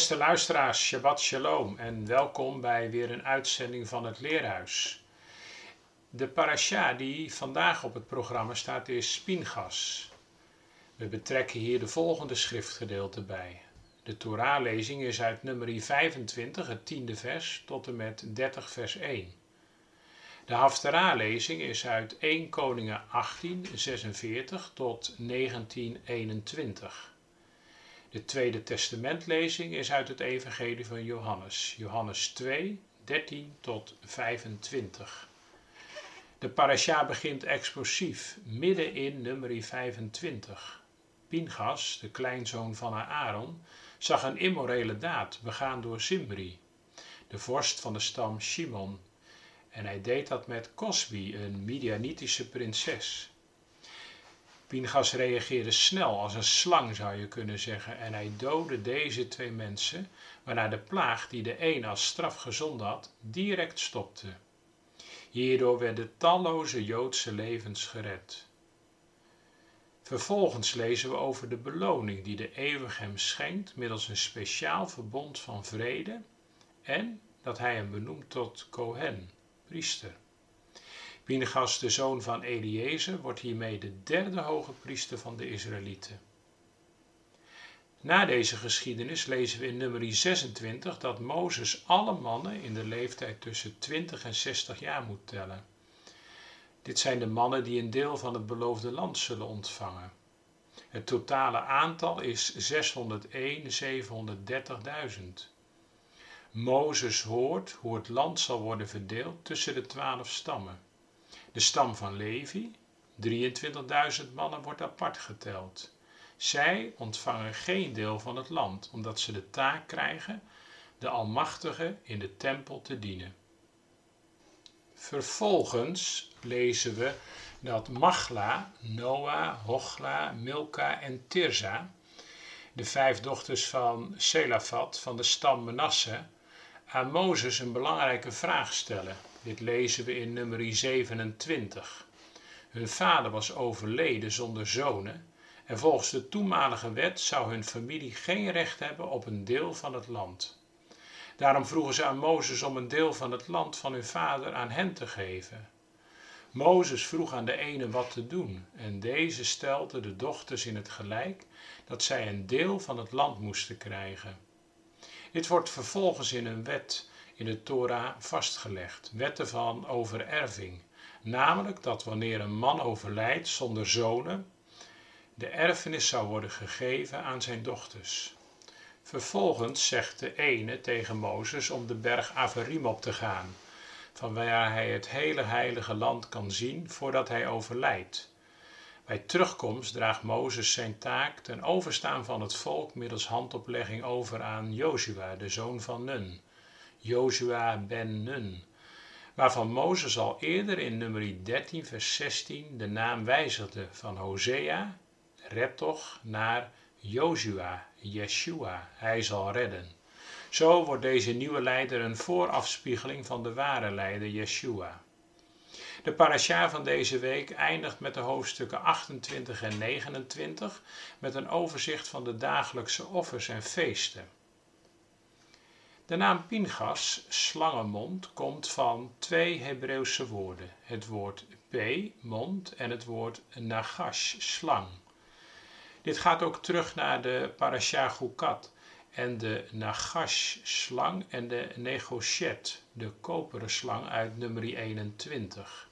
Beste luisteraars, Shabbat Shalom en welkom bij weer een uitzending van het Leerhuis. De parasha die vandaag op het programma staat is Pingas. We betrekken hier de volgende schriftgedeelte bij. De Torah-lezing is uit nummer 25, het tiende vers, tot en met 30 vers 1. De Haftarah-lezing is uit 1 Koningen 18, 46 tot 1921. De Tweede Testamentlezing is uit het Evangelie van Johannes, Johannes 2, 13 tot 25. De parasha begint explosief, midden in nummer 25. Pingas, de kleinzoon van Aaron, zag een immorele daad begaan door Zimri, de vorst van de stam Shimon. En hij deed dat met Cosbi, een Midianitische prinses. Pingas reageerde snel als een slang zou je kunnen zeggen en hij doodde deze twee mensen, waarna de plaag die de een als straf gezonden had, direct stopte. Hierdoor werden talloze Joodse levens gered. Vervolgens lezen we over de beloning die de eeuwig hem schenkt middels een speciaal verbond van vrede en dat hij hem benoemt tot Kohen, priester. Pinchas, de zoon van Eliezer, wordt hiermee de derde hoge priester van de Israëlieten. Na deze geschiedenis lezen we in nummer 26 dat Mozes alle mannen in de leeftijd tussen 20 en 60 jaar moet tellen. Dit zijn de mannen die een deel van het beloofde land zullen ontvangen. Het totale aantal is 601, 730.000. Mozes hoort hoe het land zal worden verdeeld tussen de twaalf stammen. De stam van Levi, 23.000 mannen, wordt apart geteld. Zij ontvangen geen deel van het land, omdat ze de taak krijgen de Almachtige in de tempel te dienen. Vervolgens lezen we dat Machla, Noah, Hochla, Milka en Tirza, de vijf dochters van Selafat van de stam Menasse, aan Mozes een belangrijke vraag stellen. Dit lezen we in nummer 27. Hun vader was overleden zonder zonen en volgens de toenmalige wet zou hun familie geen recht hebben op een deel van het land. Daarom vroegen ze aan Mozes om een deel van het land van hun vader aan hen te geven. Mozes vroeg aan de ene wat te doen en deze stelde de dochters in het gelijk dat zij een deel van het land moesten krijgen. Dit wordt vervolgens in een wet in de Torah vastgelegd, wetten van overerving. Namelijk dat wanneer een man overlijdt zonder zonen, de erfenis zou worden gegeven aan zijn dochters. Vervolgens zegt de ene tegen Mozes om de berg Averim op te gaan, van waar hij het hele heilige land kan zien voordat hij overlijdt. Bij terugkomst draagt Mozes zijn taak ten overstaan van het volk middels handoplegging over aan Jozua, de zoon van Nun. Joshua ben Nun, waarvan Mozes al eerder in nummer 13 vers 16 de naam wijzigde van Hosea, red toch, naar Joshua, Yeshua, hij zal redden. Zo wordt deze nieuwe leider een voorafspiegeling van de ware leider Yeshua. De parasha van deze week eindigt met de hoofdstukken 28 en 29 met een overzicht van de dagelijkse offers en feesten. De naam Pingas, slangenmond, komt van twee Hebreeuwse woorden. Het woord p, mond, en het woord nagash, slang. Dit gaat ook terug naar de parasha Gukat en de nagash, slang, en de negochet, de koperen slang uit nummer 21.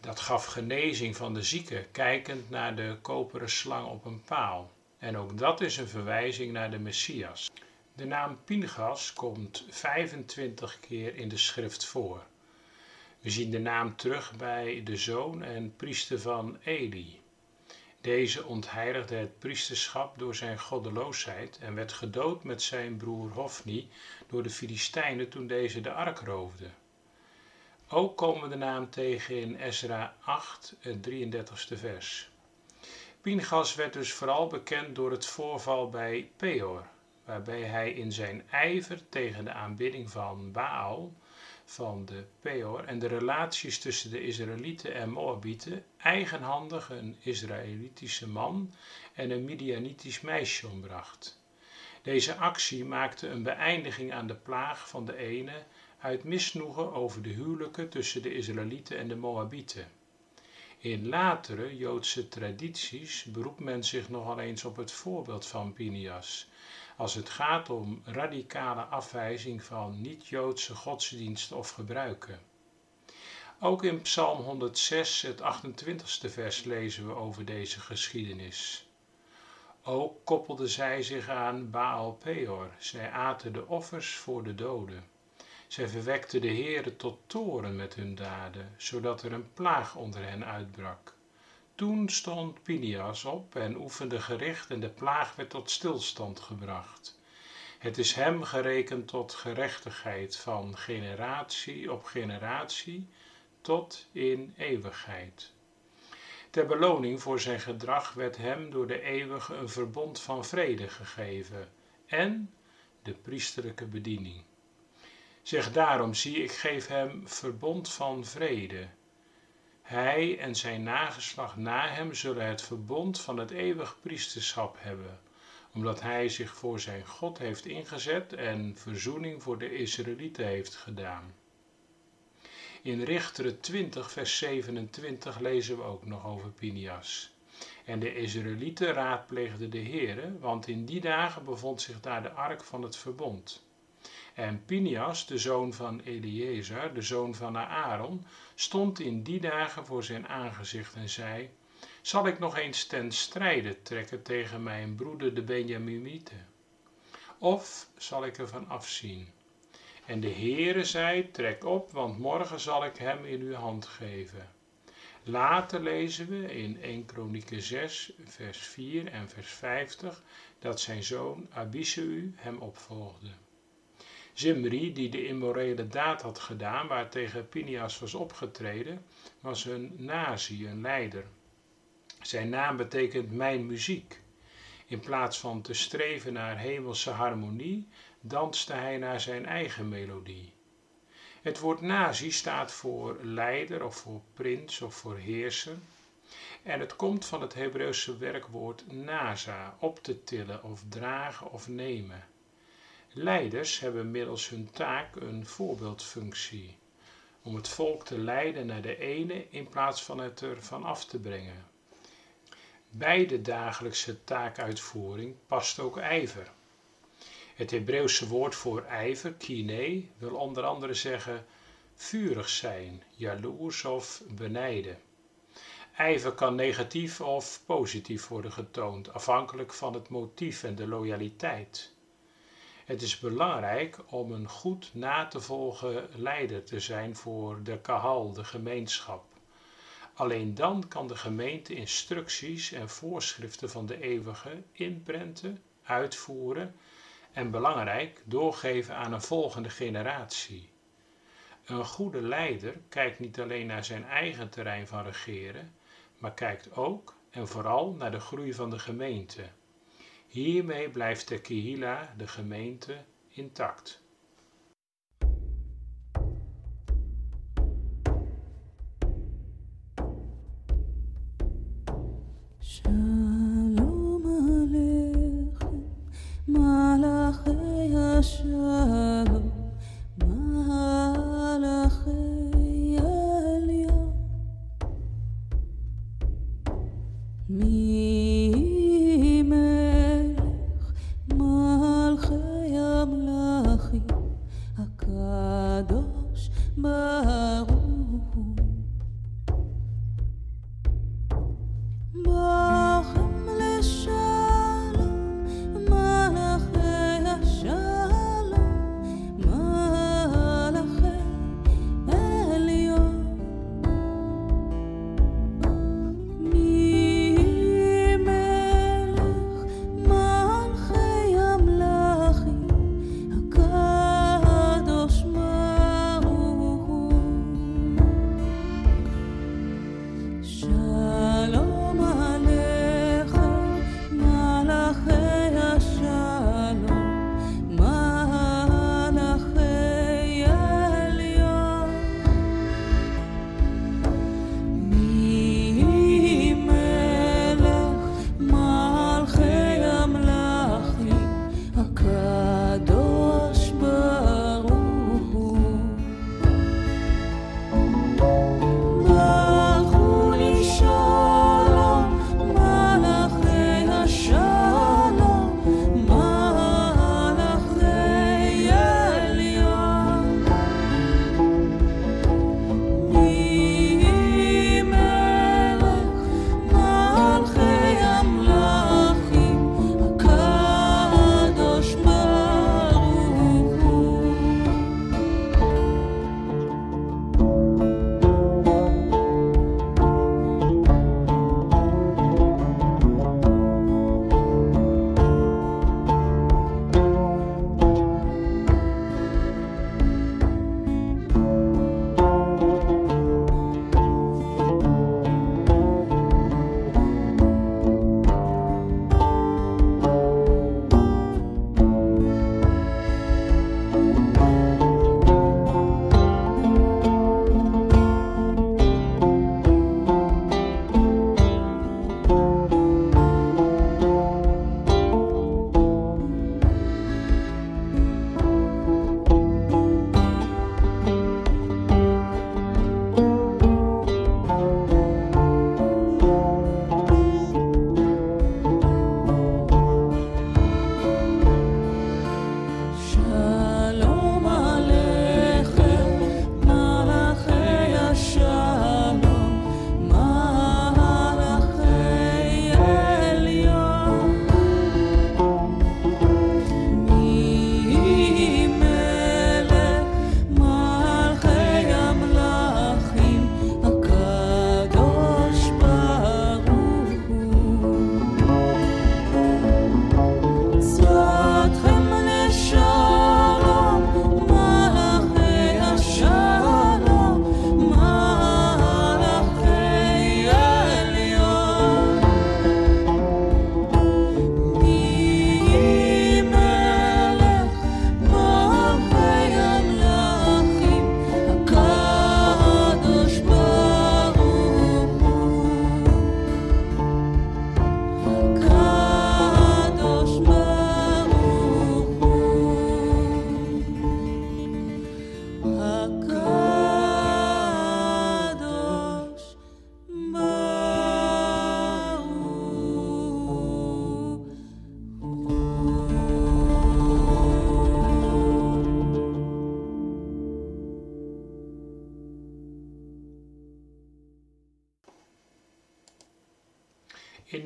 Dat gaf genezing van de zieke, kijkend naar de koperen slang op een paal. En ook dat is een verwijzing naar de Messias. De naam Pingas komt 25 keer in de schrift voor. We zien de naam terug bij de zoon en priester van Eli. Deze ontheiligde het priesterschap door zijn goddeloosheid en werd gedood met zijn broer Hofni door de Filistijnen toen deze de ark roofde. Ook komen we de naam tegen in Ezra 8, het 33ste vers. Pinchas werd dus vooral bekend door het voorval bij Peor, waarbij hij in zijn ijver tegen de aanbidding van Baal, van de Peor en de relaties tussen de Israëlieten en Moabieten eigenhandig een Israëlitische man en een Midianitisch meisje ombracht. Deze actie maakte een beëindiging aan de plaag van de ene uit misnoegen over de huwelijken tussen de Israëlieten en de Moabieten. In latere Joodse tradities beroept men zich nogal eens op het voorbeeld van Pinias, als het gaat om radicale afwijzing van niet-Joodse godsdiensten of gebruiken. Ook in Psalm 106, het 28ste vers, lezen we over deze geschiedenis. Ook koppelden zij zich aan Baal Peor. Zij aten de offers voor de doden. Zij verwekten de Heere tot toren met hun daden, zodat er een plaag onder hen uitbrak. Toen stond Pinias op en oefende gericht en de plaag werd tot stilstand gebracht. Het is hem gerekend tot gerechtigheid van generatie op generatie tot in eeuwigheid. Ter beloning voor zijn gedrag werd hem door de eeuwige een verbond van vrede gegeven en de priesterlijke bediening. Zeg daarom, zie, ik geef hem verbond van vrede. Hij en zijn nageslacht na hem zullen het verbond van het eeuwig priesterschap hebben, omdat hij zich voor zijn God heeft ingezet en verzoening voor de Israëlieten heeft gedaan. In Richteren 20, vers 27 lezen we ook nog over Pinias. En de Israëlieten raadpleegden de Heere, want in die dagen bevond zich daar de ark van het verbond. En Pinias, de zoon van Eliezer, de zoon van Aaron, stond in die dagen voor zijn aangezicht en zei: Zal ik nog eens ten strijde trekken tegen mijn broeder de Benjaminieten? Of zal ik ervan afzien? En de Heere zei: Trek op, want morgen zal ik hem in uw hand geven. Later lezen we in 1 Kronieken 6, vers 4 en vers 50 dat zijn zoon Abiseu hem opvolgde. Zimri, die de immorele daad had gedaan waar tegen Pinias was opgetreden, was een nazi, een leider. Zijn naam betekent mijn muziek. In plaats van te streven naar hemelse harmonie, danste hij naar zijn eigen melodie. Het woord nazi staat voor leider of voor prins of voor heerser. En het komt van het Hebreeuwse werkwoord naza, op te tillen of dragen of nemen. Leiders hebben middels hun taak een voorbeeldfunctie, om het volk te leiden naar de ene in plaats van het er van af te brengen. Bij de dagelijkse taakuitvoering past ook ijver. Het Hebreeuwse woord voor ijver, kine, wil onder andere zeggen vurig zijn, jaloers of benijden. Ijver kan negatief of positief worden getoond, afhankelijk van het motief en de loyaliteit. Het is belangrijk om een goed na te volgen leider te zijn voor de kahal, de gemeenschap. Alleen dan kan de gemeente instructies en voorschriften van de eeuwige inprenten, uitvoeren en belangrijk doorgeven aan een volgende generatie. Een goede leider kijkt niet alleen naar zijn eigen terrein van regeren, maar kijkt ook en vooral naar de groei van de gemeente. Hiermee blijft de Kihila, de gemeente, intact. Shalom Aleichem,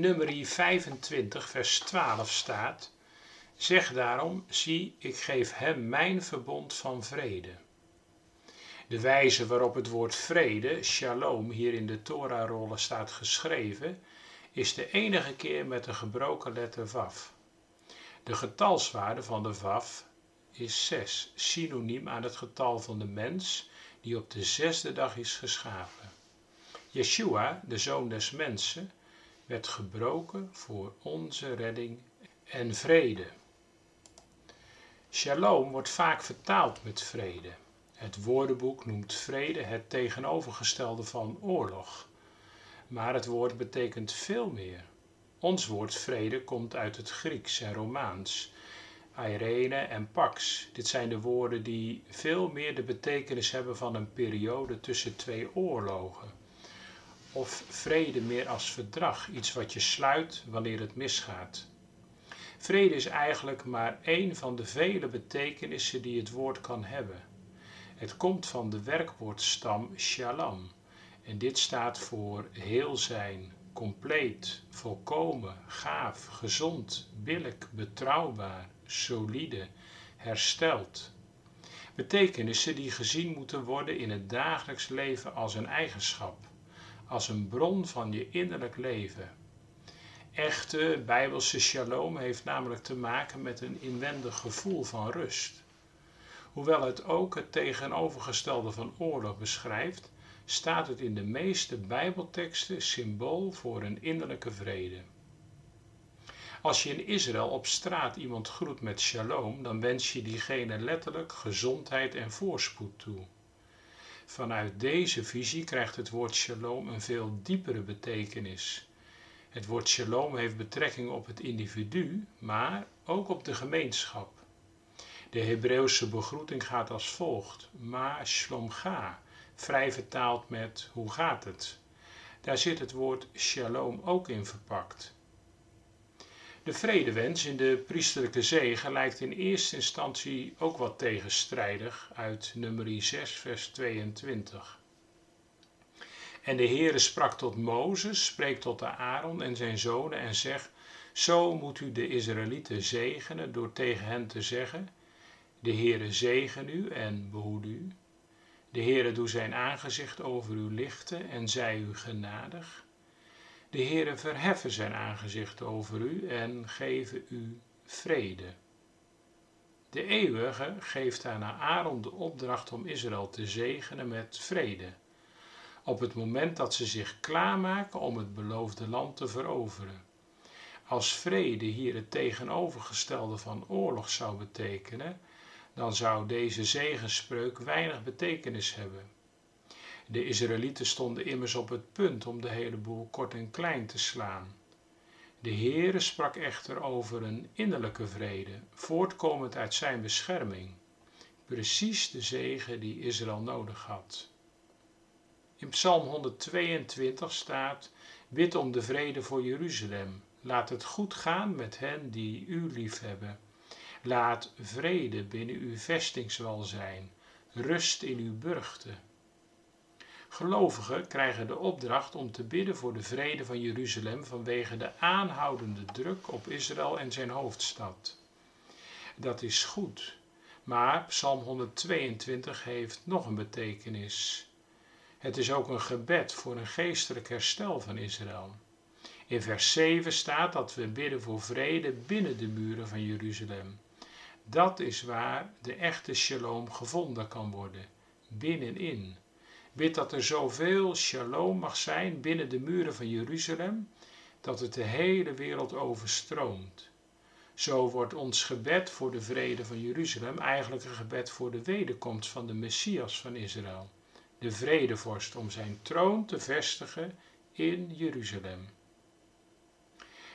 nummer 25, vers 12 staat: Zeg daarom, zie, ik geef hem mijn verbond van vrede. De wijze waarop het woord vrede, shalom, hier in de Torah-rollen staat geschreven, is de enige keer met de gebroken letter waf. De getalswaarde van de waf is 6, synoniem aan het getal van de mens die op de zesde dag is geschapen. Yeshua, de zoon des mensen, werd gebroken voor onze redding en vrede. Shalom wordt vaak vertaald met vrede. Het woordenboek noemt vrede het tegenovergestelde van oorlog. Maar het woord betekent veel meer. Ons woord vrede komt uit het Grieks en Romaans. Irene en pax. Dit zijn de woorden die veel meer de betekenis hebben van een periode tussen twee oorlogen. Of vrede meer als verdrag, iets wat je sluit wanneer het misgaat. Vrede is eigenlijk maar één van de vele betekenissen die het woord kan hebben. Het komt van de werkwoordstam shalom. En dit staat voor heel zijn, compleet, volkomen, gaaf, gezond, billijk, betrouwbaar, solide, hersteld. Betekenissen die gezien moeten worden in het dagelijks leven als een eigenschap, als een bron van je innerlijk leven. Echte bijbelse shalom heeft namelijk te maken met een inwendig gevoel van rust. Hoewel het ook het tegenovergestelde van oorlog beschrijft, staat het in de meeste Bijbelteksten symbool voor een innerlijke vrede. Als je in Israël op straat iemand groet met shalom, dan wens je diegene letterlijk gezondheid en voorspoed toe. Vanuit deze visie krijgt het woord shalom een veel diepere betekenis. Het woord shalom heeft betrekking op het individu, maar ook op de gemeenschap. De Hebreeuwse begroeting gaat als volgt: Ma shalom ga, vrij vertaald met hoe gaat het? Daar zit het woord shalom ook in verpakt. De vredewens in de priesterlijke zegen lijkt in eerste instantie ook wat tegenstrijdig uit nummer 6 vers 22. En de Heere sprak tot Mozes, spreekt tot de Aaron en zijn zonen en zegt, zo moet u de Israëlieten zegenen door tegen hen te zeggen, de Heere zegen u en behoed u. De Heere doe zijn aangezicht over u lichten en zij u genadig. De Heere verheffen zijn aangezicht over u en geven u vrede. De Eeuwige geeft aan Aaron de opdracht om Israël te zegenen met vrede, op het moment dat ze zich klaarmaken om het beloofde land te veroveren. Als vrede hier het tegenovergestelde van oorlog zou betekenen, dan zou deze zegenspreuk weinig betekenis hebben. De Israëlieten stonden immers op het punt om de hele boel kort en klein te slaan. De Heere sprak echter over een innerlijke vrede, voortkomend uit zijn bescherming. Precies de zegen die Israël nodig had. In Psalm 122 staat: Bid om de vrede voor Jeruzalem. Laat het goed gaan met hen die u liefhebben. Laat vrede binnen uw vestingswal zijn, rust in uw burchten. Gelovigen krijgen de opdracht om te bidden voor de vrede van Jeruzalem vanwege de aanhoudende druk op Israël en zijn hoofdstad. Dat is goed, maar Psalm 122 heeft nog een betekenis. Het is ook een gebed voor een geestelijk herstel van Israël. In vers 7 staat dat we bidden voor vrede binnen de muren van Jeruzalem. Dat is waar de echte shalom gevonden kan worden, binnenin. Bid dat er zoveel shalom mag zijn binnen de muren van Jeruzalem, dat het de hele wereld overstroomt. Zo wordt ons gebed voor de vrede van Jeruzalem eigenlijk een gebed voor de wederkomst van de Messias van Israël, de vredevorst, om zijn troon te vestigen in Jeruzalem.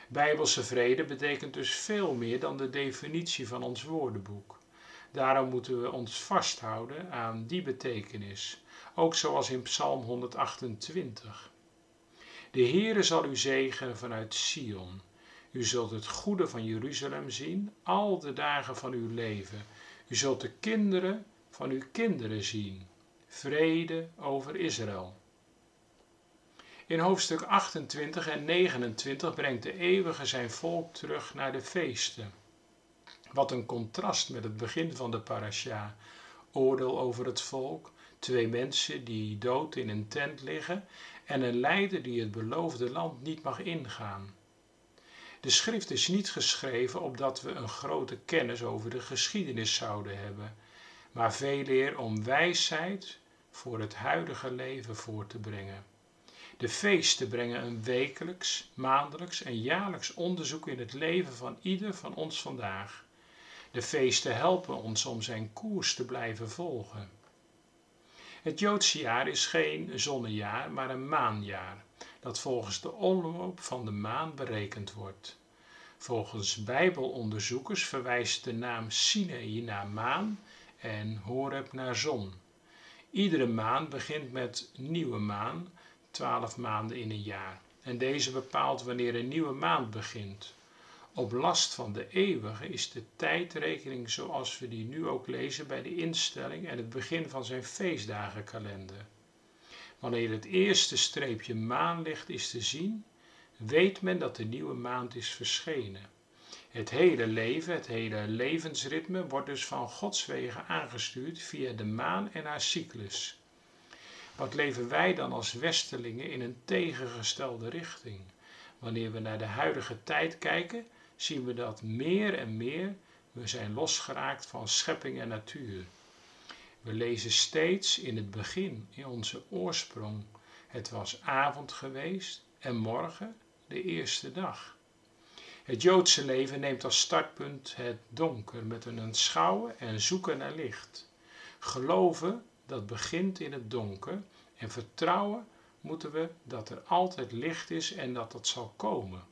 Bijbelse vrede betekent dus veel meer dan de definitie van ons woordenboek. Daarom moeten we ons vasthouden aan die betekenis, ook zoals in Psalm 128. De Heere zal u zegenen vanuit Sion. U zult het goede van Jeruzalem zien al de dagen van uw leven. U zult de kinderen van uw kinderen zien. Vrede over Israël. In hoofdstuk 28 en 29 brengt de eeuwige zijn volk terug naar de feesten. Wat een contrast met het begin van de parasha. Oordeel over het volk, twee mensen die dood in een tent liggen en een leider die het beloofde land niet mag ingaan. De schrift is niet geschreven opdat we een grote kennis over de geschiedenis zouden hebben, maar veel eer om wijsheid voor het huidige leven voor te brengen. De feesten brengen een wekelijks, maandelijks en jaarlijks onderzoek in het leven van ieder van ons vandaag. De feesten helpen ons om zijn koers te blijven volgen. Het Joodse jaar is geen zonnejaar, maar een maanjaar, dat volgens de omloop van de maan berekend wordt. Volgens Bijbelonderzoekers verwijst de naam Sinai naar maan en Horeb naar zon. Iedere maand begint met nieuwe maan, twaalf maanden in een jaar. En deze bepaalt wanneer een nieuwe maand begint. Op last van de eeuwige is de tijdrekening zoals we die nu ook lezen bij de instelling en het begin van zijn feestdagenkalender. Wanneer het eerste streepje maanlicht is te zien, weet men dat de nieuwe maand is verschenen. Het hele leven, het hele levensritme wordt dus van Gods wegen aangestuurd via de maan en haar cyclus. Wat leven wij dan als Westelingen in een tegengestelde richting? Wanneer we naar de huidige tijd kijken, zien we dat meer en meer we zijn losgeraakt van schepping en natuur. We lezen steeds in het begin, in onze oorsprong. Het was avond geweest en morgen de eerste dag. Het Joodse leven neemt als startpunt het donker met een aanschouwen en zoeken naar licht. Geloven dat begint in het donker en vertrouwen moeten we dat er altijd licht is en dat dat zal komen.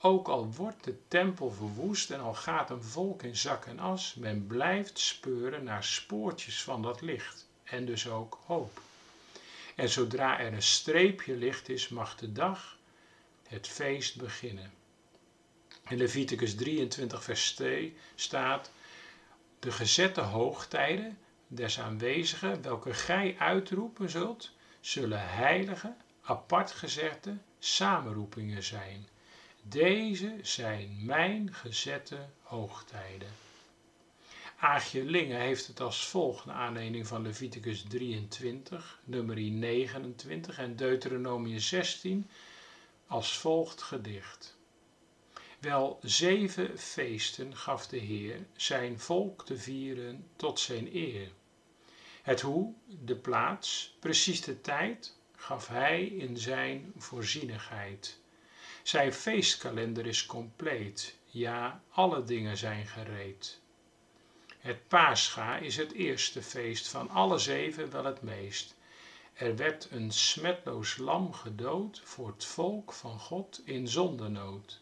Ook al wordt de tempel verwoest en al gaat een volk in zak en as, men blijft speuren naar spoortjes van dat licht en dus ook hoop. En zodra er een streepje licht is, mag de dag, het feest beginnen. In Leviticus 23, vers 2 staat: De gezette hoogtijden des aanwezigen, welke gij uitroepen zult, zullen heilige, apart gezette samenroepingen zijn. Deze zijn mijn gezette hoogtijden. Aagje Linge heeft het als volgt naar aanleiding van Leviticus 23, nummer 29 en Deuteronomium 16 als volgt gedicht. Wel zeven feesten gaf de Heer zijn volk te vieren tot zijn eer. Het hoe, de plaats, precies de tijd gaf hij in zijn voorzienigheid. Zijn feestkalender is compleet, ja, alle dingen zijn gereed. Het Pascha is het eerste feest van alle zeven wel het meest. Er werd een smetloos lam gedood voor het volk van God in zondenood.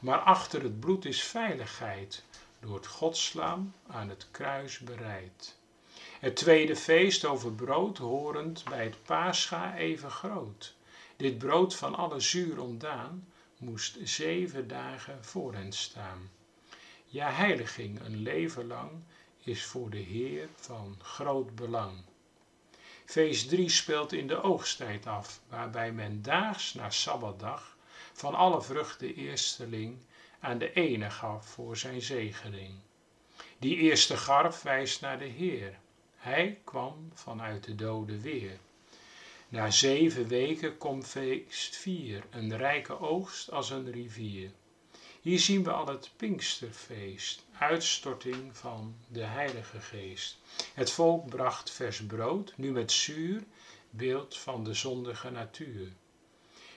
Maar achter het bloed is veiligheid, door het godslam aan het kruis bereid. Het tweede feest over brood horend bij het Pascha even groot. Dit brood van alle zuur ontdaan moest zeven dagen voor hen staan. Ja, heiliging een leven lang is voor de Heer van groot belang. Feest 3 speelt in de oogsttijd af, waarbij men daags na Sabbatdag van alle vrucht de eersteling aan de ene gaf voor zijn zegening. Die eerste garf wijst naar de Heer. Hij kwam vanuit de doden weer. Na zeven weken komt feest vier, een rijke oogst als een rivier. Hier zien we al het Pinksterfeest, uitstorting van de Heilige Geest. Het volk bracht vers brood, nu met zuur, beeld van de zondige natuur.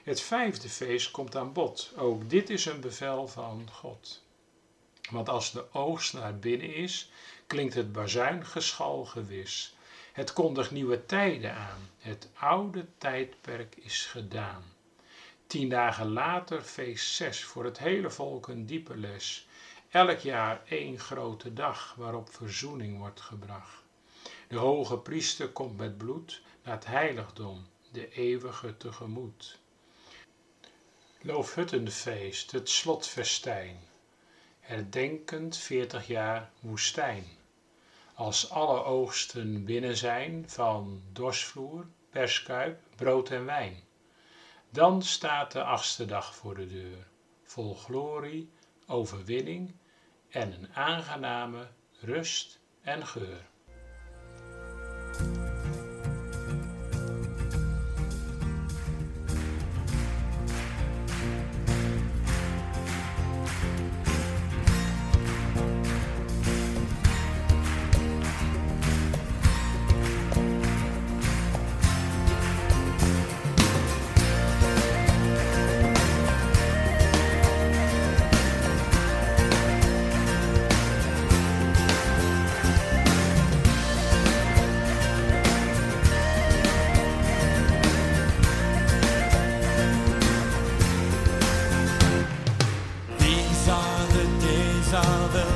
Het vijfde feest komt aan bod, ook dit is een bevel van God. Want als de oogst naar binnen is, klinkt het bazuingeschal gewis. Het kondigt nieuwe tijden aan, het oude tijdperk is gedaan. Tien dagen later feest zes, voor het hele volk een diepe les. Elk jaar één grote dag waarop verzoening wordt gebracht. De hoge priester komt met bloed naar het heiligdom, de eeuwige tegemoet. Loofhuttenfeest, het slotfestijn, herdenkend veertig jaar woestijn. Als alle oogsten binnen zijn van dorsvloer, perskuip, brood en wijn. Dan staat de achtste dag voor de deur, vol glorie, overwinning en een aangename rust en geur. saw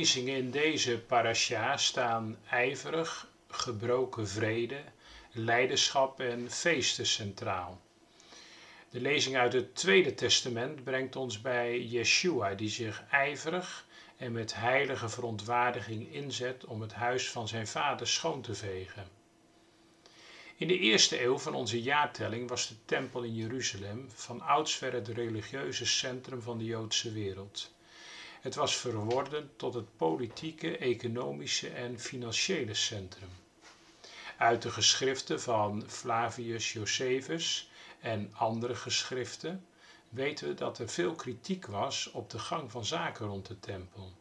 lezingen in deze parasha staan ijverig, gebroken vrede, leiderschap en feesten centraal. De lezing uit het Tweede Testament brengt ons bij Yeshua, die zich ijverig en met heilige verontwaardiging inzet om het huis van zijn vader schoon te vegen. In de eerste eeuw van onze jaartelling was de tempel in Jeruzalem van oudsver het religieuze centrum van de Joodse wereld. Het was verworden tot het politieke, economische en financiële centrum. Uit de geschriften van Flavius Josephus en andere geschriften weten we dat er veel kritiek was op de gang van zaken rond de tempel.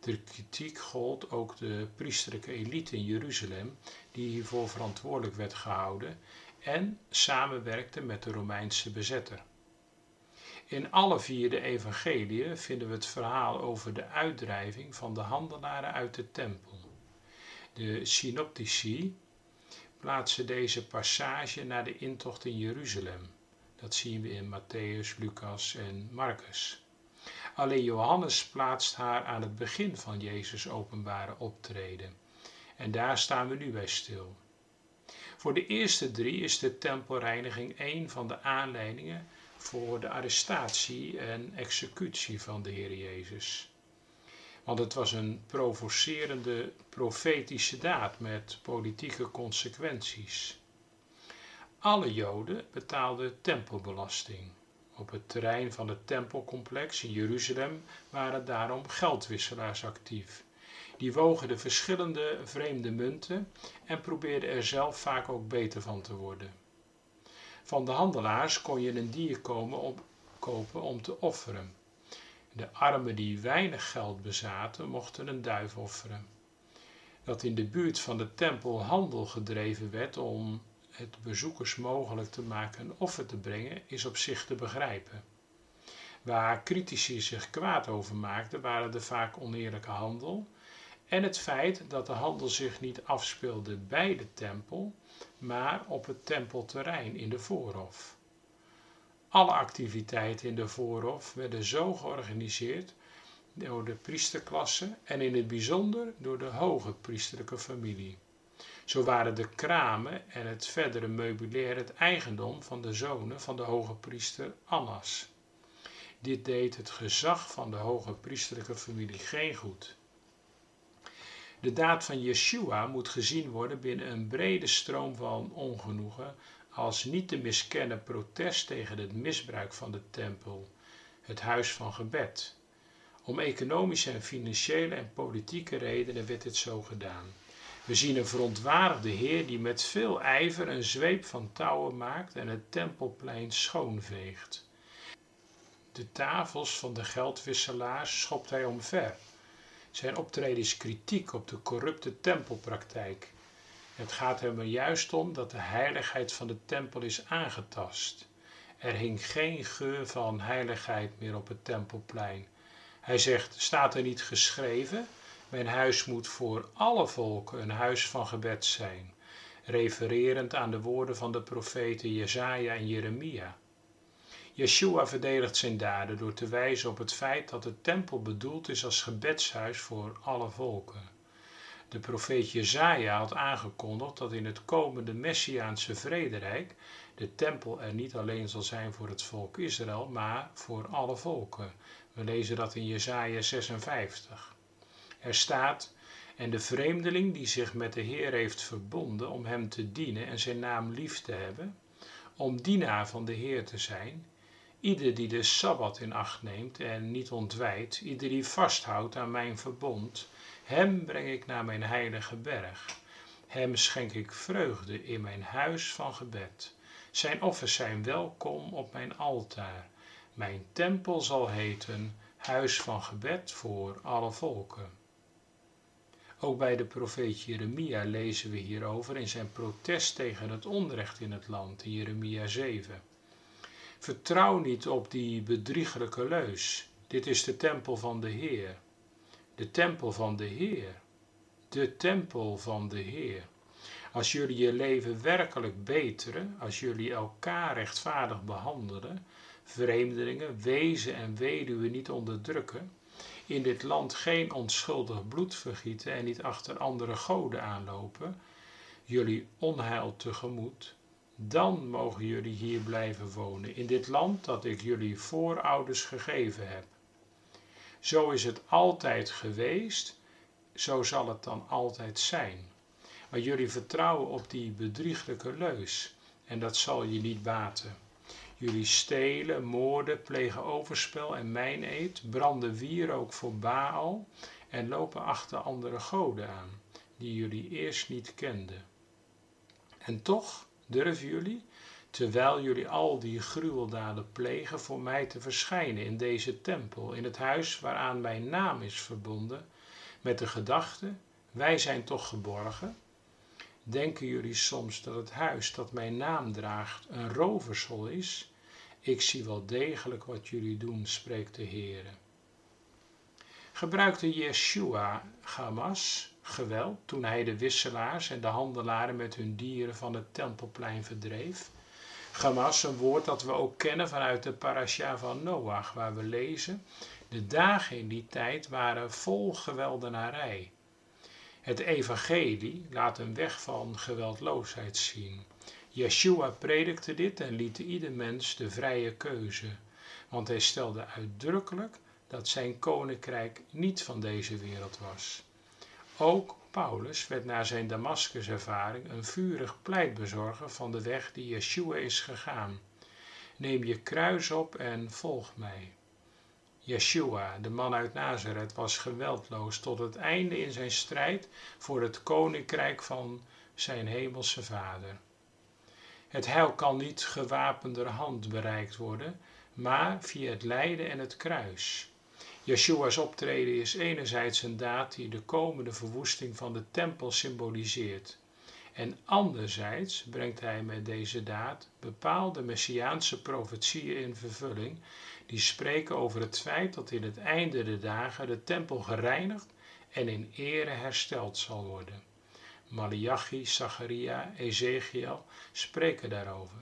De kritiek gold ook de priesterlijke elite in Jeruzalem, die hiervoor verantwoordelijk werd gehouden en samenwerkte met de Romeinse bezetter. In alle vier de evangeliën vinden we het verhaal over de uitdrijving van de handelaren uit de tempel. De synoptici plaatsen deze passage naar de intocht in Jeruzalem. Dat zien we in Matthäus, Lucas en Marcus. Alleen Johannes plaatst haar aan het begin van Jezus' openbare optreden. En daar staan we nu bij stil. Voor de eerste drie is de tempelreiniging een van de aanleidingen voor de arrestatie en executie van de Heer Jezus. Want het was een provocerende profetische daad met politieke consequenties. Alle Joden betaalden tempelbelasting. Op het terrein van het tempelcomplex in Jeruzalem waren daarom geldwisselaars actief. Die wogen de verschillende vreemde munten en probeerden er zelf vaak ook beter van te worden. Van de handelaars kon je een dier komen op, kopen om te offeren. De armen die weinig geld bezaten, mochten een duif offeren. Dat in de buurt van de tempel handel gedreven werd om het bezoekers mogelijk te maken een offer te brengen, is op zich te begrijpen. Waar critici zich kwaad over maakten, waren de vaak oneerlijke handel en het feit dat de handel zich niet afspeelde bij de tempel, maar op het tempelterrein in de voorhof. Alle activiteiten in de voorhof werden zo georganiseerd door de priesterklasse en in het bijzonder door de hoge priesterlijke familie. Zo waren de kramen en het verdere meubilair het eigendom van de zonen van de hoge priester Annas. Dit deed het gezag van de hoge priesterlijke familie geen goed. De daad van Yeshua moet gezien worden binnen een brede stroom van ongenoegen als niet te miskennen protest tegen het misbruik van de tempel, het huis van gebed. Om economische en financiële en politieke redenen werd dit zo gedaan. We zien een verontwaardigde Heer die met veel ijver een zweep van touwen maakt en het tempelplein schoonveegt. De tafels van de geldwisselaars schopt hij omver. Zijn optreden is kritiek op de corrupte tempelpraktijk. Het gaat hem er juist om dat de heiligheid van de tempel is aangetast. Er hing geen geur van heiligheid meer op het tempelplein. Hij zegt: Staat er niet geschreven? Mijn huis moet voor alle volken een huis van gebed zijn, refererend aan de woorden van de profeten Jesaja en Jeremia. Yeshua verdedigt zijn daden door te wijzen op het feit dat de tempel bedoeld is als gebedshuis voor alle volken. De profeet Jezaja had aangekondigd dat in het komende Messiaanse vrederijk de tempel er niet alleen zal zijn voor het volk Israël, maar voor alle volken. We lezen dat in Jesaja 56. Er staat, en de vreemdeling die zich met de Heer heeft verbonden om hem te dienen en zijn naam lief te hebben, om dienaar van de Heer te zijn, ieder die de Sabbat in acht neemt en niet ontwijdt, ieder die vasthoudt aan mijn verbond, hem breng ik naar mijn heilige berg. Hem schenk ik vreugde in mijn huis van gebed. Zijn offers zijn welkom op mijn altaar. Mijn tempel zal heten huis van gebed voor alle volken. Ook bij de profeet Jeremia lezen we hierover in zijn protest tegen het onrecht in het land, in Jeremia 7. Vertrouw niet op die bedriegelijke leus. Dit is de tempel van de Heer. De tempel van de Heer. De tempel van de Heer. Als jullie je leven werkelijk beteren, als jullie elkaar rechtvaardig behandelen, vreemdelingen, wezen en weduwen niet onderdrukken, in dit land geen onschuldig bloed vergieten en niet achter andere goden aanlopen, jullie onheil tegemoet, dan mogen jullie hier blijven wonen, in dit land dat ik jullie voorouders gegeven heb. Zo is het altijd geweest, zo zal het dan altijd zijn. Maar jullie vertrouwen op die bedrieglijke leus, en dat zal je niet baten. Jullie stelen, moorden, plegen overspel en mijneed, branden wierook voor Baal en lopen achter andere goden aan, die jullie eerst niet kenden. En toch durven jullie, terwijl jullie al die gruweldaden plegen, voor mij te verschijnen in deze tempel, in het huis waaraan mijn naam is verbonden, met de gedachte, wij zijn toch geborgen? Denken jullie soms dat het huis dat mijn naam draagt een rovershol is? Ik zie wel degelijk wat jullie doen, spreekt de Heer. Gebruikte Yeshua Hamas geweld toen hij de wisselaars en de handelaren met hun dieren van het tempelplein verdreef? Hamas, een woord dat we ook kennen vanuit de parasha van Noach, waar we lezen: De dagen in die tijd waren vol geweldenarij. Het evangelie laat een weg van geweldloosheid zien. Yeshua predikte dit en liet ieder mens de vrije keuze, want hij stelde uitdrukkelijk dat zijn koninkrijk niet van deze wereld was. Ook Paulus werd na zijn Damascus-ervaring een vurig pleitbezorger van de weg die Yeshua is gegaan. Neem je kruis op en volg mij. Yeshua, de man uit Nazareth, was geweldloos tot het einde in zijn strijd voor het koninkrijk van zijn hemelse Vader. Het heil kan niet gewapenderhand bereikt worden, maar via het lijden en het kruis. Yeshua's optreden is enerzijds een daad die de komende verwoesting van de tempel symboliseert. En anderzijds brengt hij met deze daad bepaalde messiaanse profetieën in vervulling, die spreken over het feit dat in het einde der dagen de tempel gereinigd en in ere hersteld zal worden. Malachi, Zacharia, Ezekiel spreken daarover.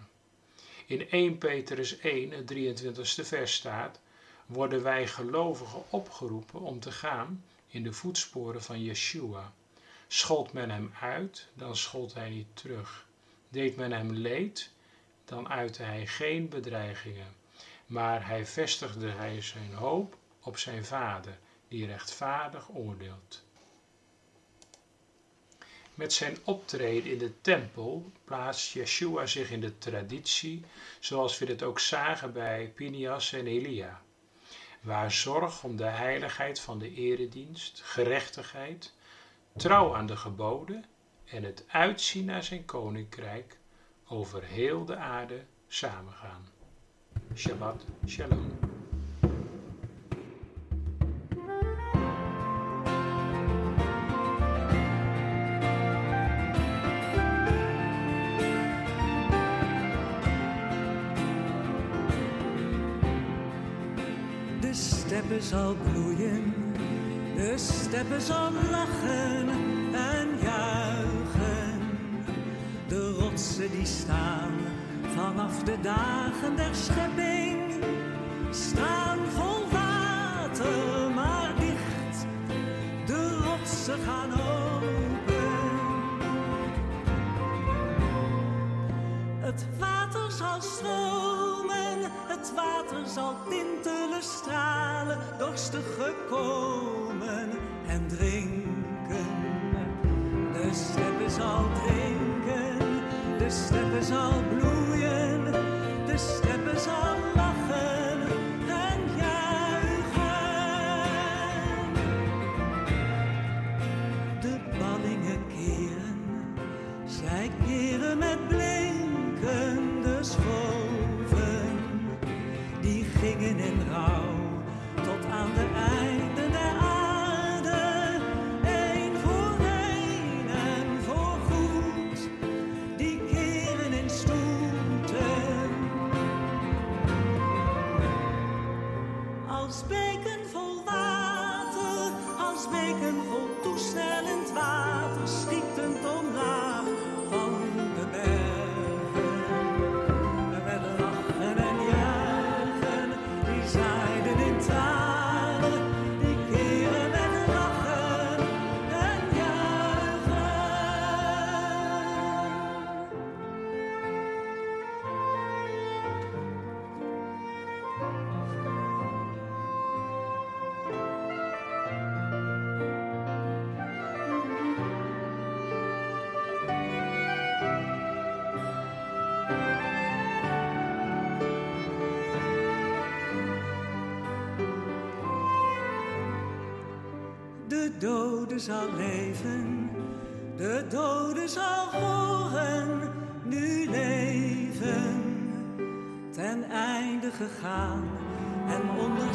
In 1 Petrus 1, het 23ste vers staat, worden wij gelovigen opgeroepen om te gaan in de voetsporen van Yeshua. Schold men hem uit, dan schold hij niet terug. Deed men hem leed, dan uitte hij geen bedreigingen. Maar hij vestigde hij zijn hoop op zijn vader, die rechtvaardig oordeelt. Met zijn optreden in de tempel plaatst Yeshua zich in de traditie, zoals we dit ook zagen bij Pinias en Elia, waar zorg om de heiligheid van de eredienst, gerechtigheid, trouw aan de geboden en het uitzien naar zijn koninkrijk over heel de aarde samengaan. Shabbat Shalom. Zal bloeien, de steppen zal lachen en juichen. De rotsen die staan vanaf de dagen der schepping, staan vol water, maar dicht. De rotsen gaan open. Het water zal stromen, het water zal tintelen, stralen, dorstig dode zal leven, de dode zal horen, nu leven. Ten einde gegaan en onder